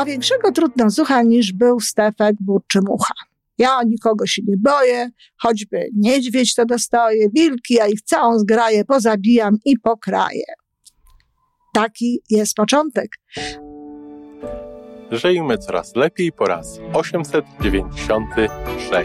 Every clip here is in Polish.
A większego trudnozucha niż był Stefek Burczy Mucha. Ja nikogo się nie boję, choćby niedźwiedź to dostoję, wilki, ja ich całą zgraję, pozabijam i pokraję. Taki jest początek. Żyjmy coraz lepiej po raz 893.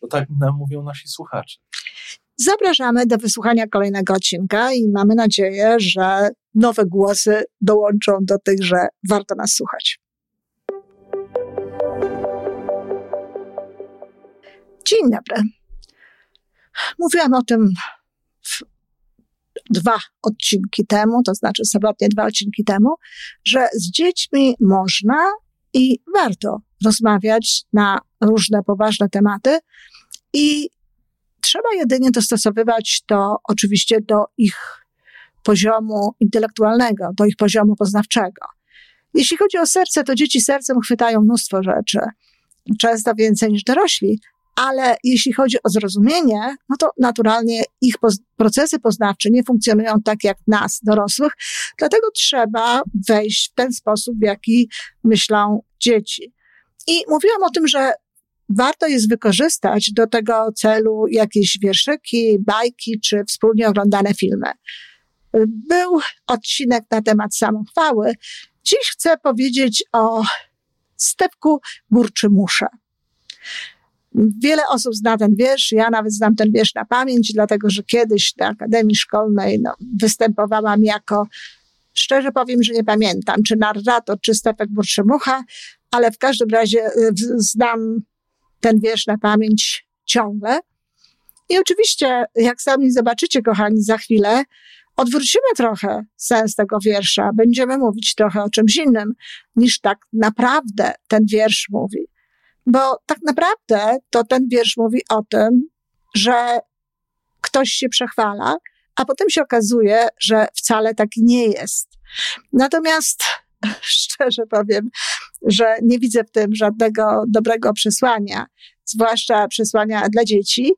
bo tak nam mówią nasi słuchacze. Zapraszamy do wysłuchania kolejnego odcinka i mamy nadzieję, że nowe głosy dołączą do tych, że warto nas słuchać. Dzień dobry. Mówiłam o tym dwa odcinki temu, to znaczy sobotnie dwa odcinki temu, że z dziećmi można i warto rozmawiać na różne poważne tematy i trzeba jedynie dostosowywać to oczywiście do ich poziomu intelektualnego, do ich poziomu poznawczego. Jeśli chodzi o serce, to dzieci sercem chwytają mnóstwo rzeczy, często więcej niż dorośli, ale jeśli chodzi o zrozumienie, no to naturalnie ich procesy poznawcze nie funkcjonują tak jak nas, dorosłych, dlatego trzeba wejść w ten sposób, w jaki myślą dzieci. I mówiłam o tym, że warto jest wykorzystać do tego celu jakieś wierszyki, bajki czy wspólnie oglądane filmy. Był odcinek na temat samochwały. Dziś chcę powiedzieć o Stepku Burczymusza. Wiele osób zna ten wiersz, ja nawet znam ten wiersz na pamięć, dlatego że kiedyś na Akademii Szkolnej no, występowałam jako, szczerze powiem, że nie pamiętam, czy narrator, czy Stefek Burczymucha, ale w każdym razie y, znam ten wiersz na pamięć ciągle. I oczywiście, jak sami zobaczycie, kochani, za chwilę, odwrócimy trochę sens tego wiersza. Będziemy mówić trochę o czymś innym, niż tak naprawdę ten wiersz mówi. Bo tak naprawdę to ten wiersz mówi o tym, że ktoś się przechwala, a potem się okazuje, że wcale taki nie jest. Natomiast szczerze powiem, że nie widzę w tym żadnego dobrego przesłania, zwłaszcza przesłania dla dzieci,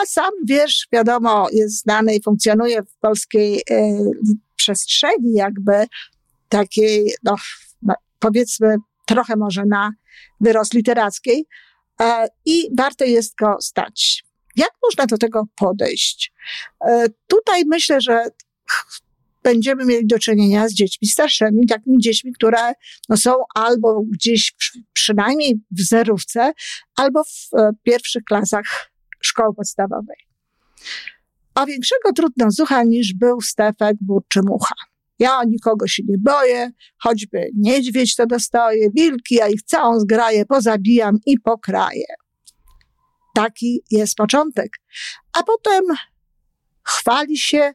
a sam wiersz, wiadomo, jest znany i funkcjonuje w polskiej y, przestrzeni, jakby takiej, no, powiedzmy, trochę może na wyrost literackiej i warto jest go stać. Jak można do tego podejść? E, tutaj myślę, że będziemy mieli do czynienia z dziećmi starszymi, takimi dziećmi, które no, są albo gdzieś przynajmniej w zerówce, albo w e, pierwszych klasach szkoły podstawowej. A większego trudnozucha niż był Stefek Burczy Mucha. Ja nikogo się nie boję, choćby niedźwiedź to dostoję, wilki, ja ich całą zgraję, pozabijam i pokraję. Taki jest początek. A potem chwali się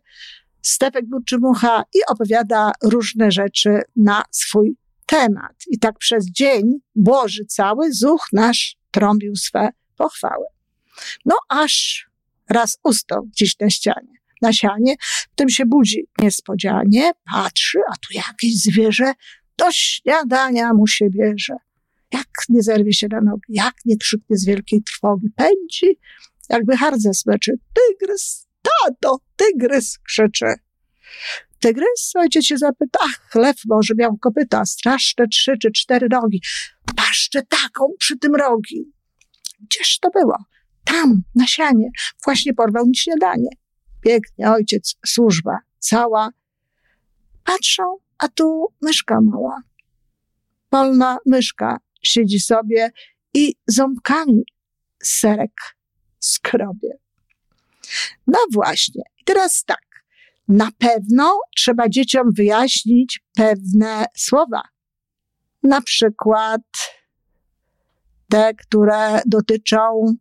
Stefek Burczymucha i opowiada różne rzeczy na swój temat. I tak przez dzień Boży cały zuch nasz trąbił swe pochwały. No aż raz ustał gdzieś na ścianie na sianie, tym się budzi niespodzianie, patrzy, a tu jakieś zwierzę do śniadania mu się bierze. Jak nie zerwie się na nogi, jak nie krzyknie z wielkiej trwogi, pędzi, jakby hardze smeczy. Tygrys, tato, tygrys, krzyczy. Tygrys, ojciec się zapyta, ach, lew może miał kopyta, straszne trzy czy cztery rogi. Paszczę taką przy tym rogi. Gdzież to było? Tam, na sianie. Właśnie porwał mi śniadanie pięknie, ojciec, służba, cała. Patrzą, a tu myszka mała. Polna myszka siedzi sobie i ząbkami serek skrobie. No właśnie. I teraz tak. Na pewno trzeba dzieciom wyjaśnić pewne słowa. Na przykład te, które dotyczą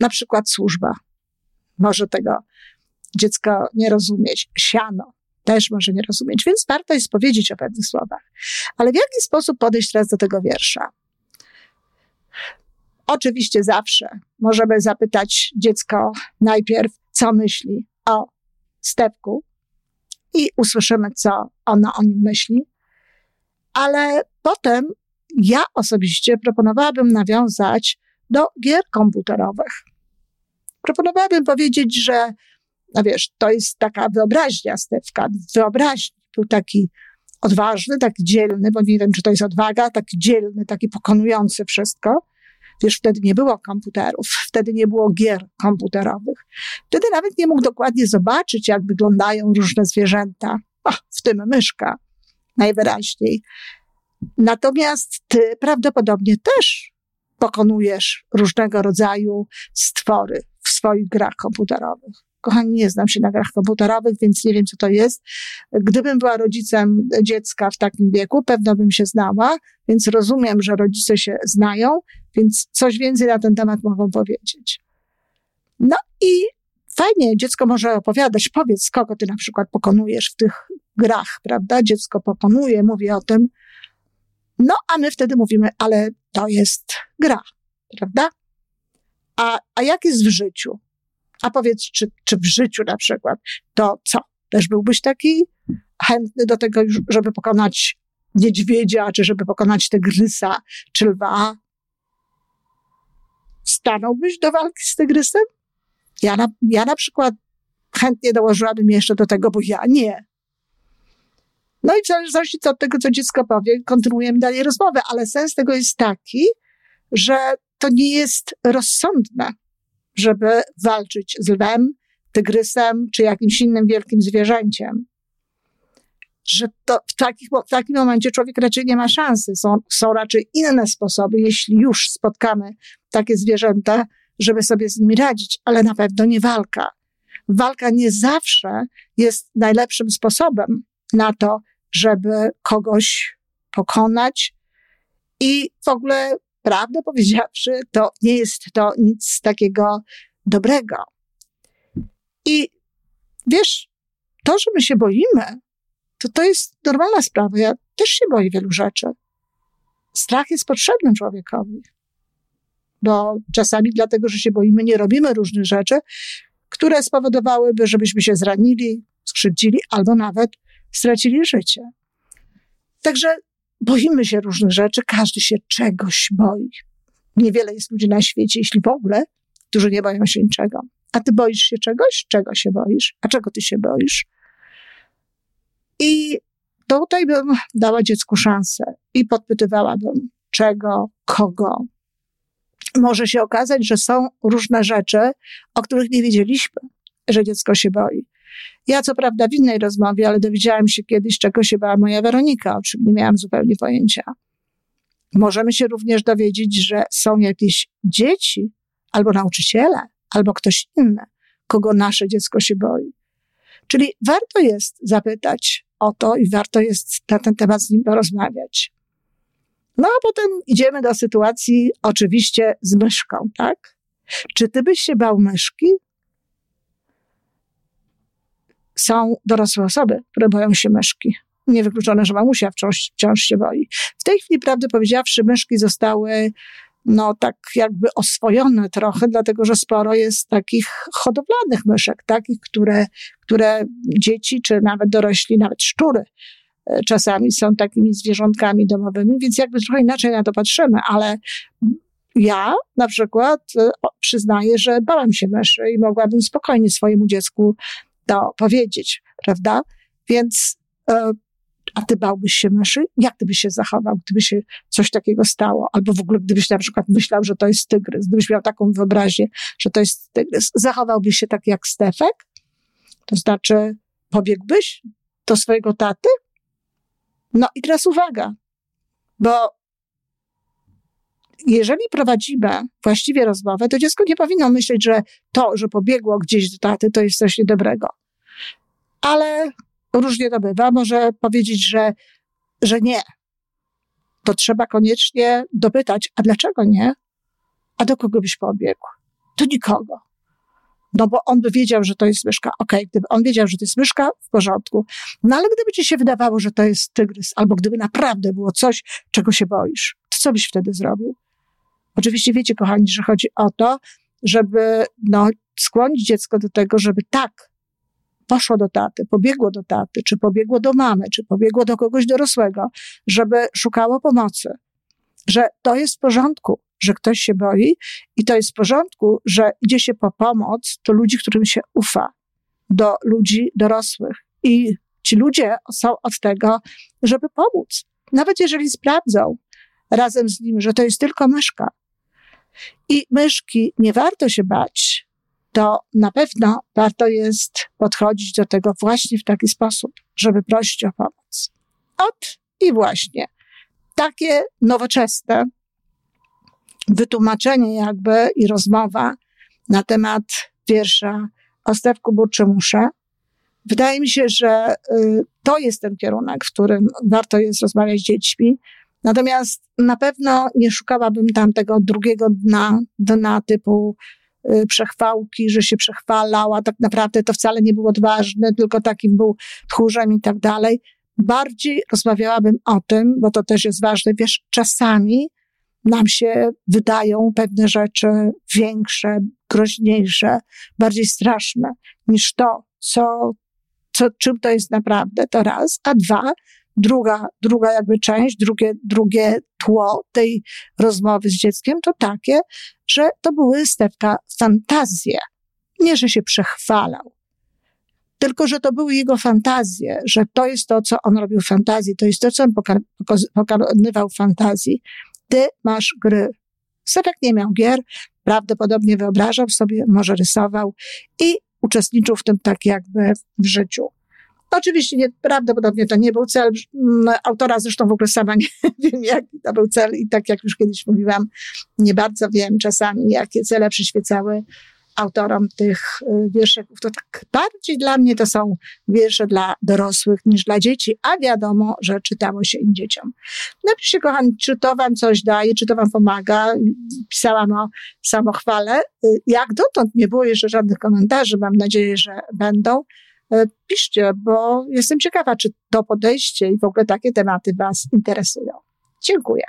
na przykład służba może tego dziecko nie rozumieć. Siano też może nie rozumieć, więc warto jest powiedzieć o pewnych słowach. Ale w jaki sposób podejść teraz do tego wiersza? Oczywiście zawsze możemy zapytać dziecko najpierw, co myśli o stepku i usłyszymy, co ono o nim myśli. Ale potem ja osobiście proponowałabym nawiązać do gier komputerowych. Proponowałabym powiedzieć, że, no wiesz, to jest taka wyobraźnia Stefka, wyobraźni. Był taki odważny, taki dzielny, bo nie wiem, czy to jest odwaga, taki dzielny, taki pokonujący wszystko. Wtedy nie było komputerów, wtedy nie było gier komputerowych. Wtedy nawet nie mógł dokładnie zobaczyć, jak wyglądają różne zwierzęta, o, w tym myszka najwyraźniej. Natomiast ty prawdopodobnie też pokonujesz różnego rodzaju stwory w swoich grach komputerowych. Kochani, nie znam się na grach komputerowych, więc nie wiem, co to jest. Gdybym była rodzicem dziecka w takim wieku, pewno bym się znała, więc rozumiem, że rodzice się znają, więc coś więcej na ten temat mogą powiedzieć. No i fajnie, dziecko może opowiadać, powiedz, kogo ty na przykład pokonujesz w tych grach, prawda? Dziecko pokonuje, mówi o tym. No, a my wtedy mówimy, ale to jest gra, prawda? A, a jak jest w życiu? A powiedz, czy, czy w życiu na przykład, to co? Też byłbyś taki chętny do tego, żeby pokonać niedźwiedzia, czy żeby pokonać tygrysa, czy lwa? Stanąłbyś do walki z tygrysem? Ja na, ja na przykład chętnie dołożyłabym jeszcze do tego, bo ja nie. No i w zależności od tego, co dziecko powie, kontynuujemy dalej rozmowę, ale sens tego jest taki, że to nie jest rozsądne, żeby walczyć z lwem, tygrysem czy jakimś innym wielkim zwierzęciem. Że to w, takich, w takim momencie człowiek raczej nie ma szansy. Są, są raczej inne sposoby, jeśli już spotkamy takie zwierzęta, żeby sobie z nimi radzić, ale na pewno nie walka. Walka nie zawsze jest najlepszym sposobem na to, żeby kogoś pokonać. I w ogóle, prawdę powiedziawszy, to nie jest to nic takiego dobrego. I wiesz, to, że my się boimy, to to jest normalna sprawa. Ja też się boję wielu rzeczy. Strach jest potrzebny człowiekowi. Bo czasami dlatego, że się boimy, nie robimy różnych rzeczy, które spowodowałyby, żebyśmy się zranili, skrzywdzili albo nawet stracili życie. Także boimy się różnych rzeczy, każdy się czegoś boi. Niewiele jest ludzi na świecie, jeśli w ogóle, którzy nie boją się niczego. A ty boisz się czegoś? Czego się boisz? A czego ty się boisz? I tutaj bym dała dziecku szansę i podpytywałabym, czego, kogo. Może się okazać, że są różne rzeczy, o których nie wiedzieliśmy, że dziecko się boi. Ja co prawda w innej rozmowie, ale dowiedziałam się kiedyś, czego się bała moja Weronika, o czym nie miałam zupełnie pojęcia. Możemy się również dowiedzieć, że są jakieś dzieci, albo nauczyciele, albo ktoś inny, kogo nasze dziecko się boi. Czyli warto jest zapytać o to i warto jest na ten temat z nim porozmawiać. No a potem idziemy do sytuacji oczywiście z myszką, tak? Czy ty byś się bał myszki? są dorosłe osoby, które boją się myszki. Niewykluczone, że mamusia wciąż, wciąż się boi. W tej chwili, prawdę powiedziawszy, myszki zostały no tak jakby oswojone trochę, dlatego że sporo jest takich hodowlanych myszek, takich, które, które dzieci, czy nawet dorośli, nawet szczury e, czasami są takimi zwierzątkami domowymi, więc jakby trochę inaczej na to patrzymy, ale ja na przykład e, przyznaję, że bałam się myszy i mogłabym spokojnie swojemu dziecku to powiedzieć, prawda? Więc, e, a ty bałbyś się myszy? Jak ty byś się zachował, gdyby się coś takiego stało? Albo w ogóle gdybyś na przykład myślał, że to jest tygrys, gdybyś miał taką wyobraźnię, że to jest tygrys, zachowałbyś się tak jak Stefek? To znaczy, pobiegłbyś do swojego taty? No i teraz uwaga, bo jeżeli prowadzimy właściwie rozmowę, to dziecko nie powinno myśleć, że to, że pobiegło gdzieś do taty, to jest coś niedobrego. Ale różnie to bywa. Może powiedzieć, że, że nie. To trzeba koniecznie dopytać, a dlaczego nie? A do kogo byś pobiegł? Do nikogo. No bo on by wiedział, że to jest myszka. Okej, okay, gdyby on wiedział, że to jest myszka, w porządku. No ale gdyby ci się wydawało, że to jest tygrys, albo gdyby naprawdę było coś, czego się boisz, to co byś wtedy zrobił? Oczywiście wiecie, kochani, że chodzi o to, żeby no, skłonić dziecko do tego, żeby tak poszło do taty, pobiegło do taty, czy pobiegło do mamy, czy pobiegło do kogoś dorosłego, żeby szukało pomocy. Że to jest w porządku, że ktoś się boi i to jest w porządku, że idzie się po pomoc do ludzi, którym się ufa, do ludzi dorosłych. I ci ludzie są od tego, żeby pomóc. Nawet jeżeli sprawdzą razem z nim, że to jest tylko myszka. I myszki nie warto się bać, to na pewno warto jest podchodzić do tego właśnie w taki sposób, żeby prosić o pomoc. Ot i właśnie takie nowoczesne wytłumaczenie jakby i rozmowa na temat wiersza o Stewku Burczymusza. Wydaje mi się, że y, to jest ten kierunek, w którym warto jest rozmawiać z dziećmi. Natomiast na pewno nie szukałabym tam tego drugiego dna, dna typu przechwałki, że się przechwalał, a tak naprawdę to wcale nie był odważny, tylko takim był tchórzem i tak dalej. Bardziej rozmawiałabym o tym, bo to też jest ważne, wiesz, czasami nam się wydają pewne rzeczy większe, groźniejsze, bardziej straszne niż to, co, co, czym to jest naprawdę, to raz, a dwa, druga, druga jakby część, drugie, drugie tło tej rozmowy z dzieckiem to takie, że to były Stefka fantazje. Nie, że się przechwalał, tylko że to były jego fantazje, że to jest to, co on robił w fantazji, to jest to, co on pokonywał w fantazji, ty masz gry. Sefek nie miał gier, prawdopodobnie wyobrażał sobie, może rysował i uczestniczył w tym tak jakby w życiu. Oczywiście nie, prawdopodobnie to nie był cel mm, autora, zresztą w ogóle sama nie wiem, jaki to był cel i tak jak już kiedyś mówiłam, nie bardzo wiem czasami, jakie cele przyświecały autorom tych y, wierszyków. To tak bardziej dla mnie to są wiersze dla dorosłych niż dla dzieci, a wiadomo, że czytało się im dzieciom. Napiszcie, kochani, czy to wam coś daje, czy to wam pomaga. Pisałam o samochwale. Y, jak dotąd nie było jeszcze żadnych komentarzy, mam nadzieję, że będą. Y, piszcie, bo jestem ciekawa, czy to podejście i w ogóle takie tematy was interesują. Dziękuję.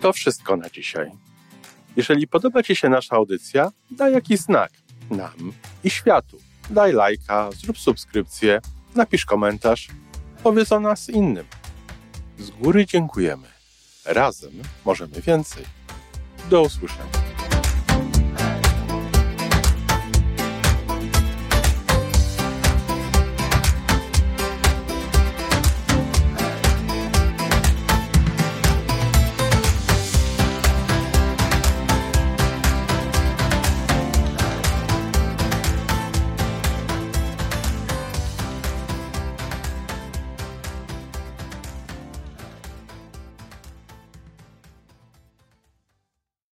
To wszystko na dzisiaj. Jeżeli podoba Ci się nasza audycja, daj jakiś znak nam i światu. Daj lajka, zrób subskrypcję, napisz komentarz, powiedz o nas innym. Z góry dziękujemy. Razem możemy więcej. Do usłyszenia.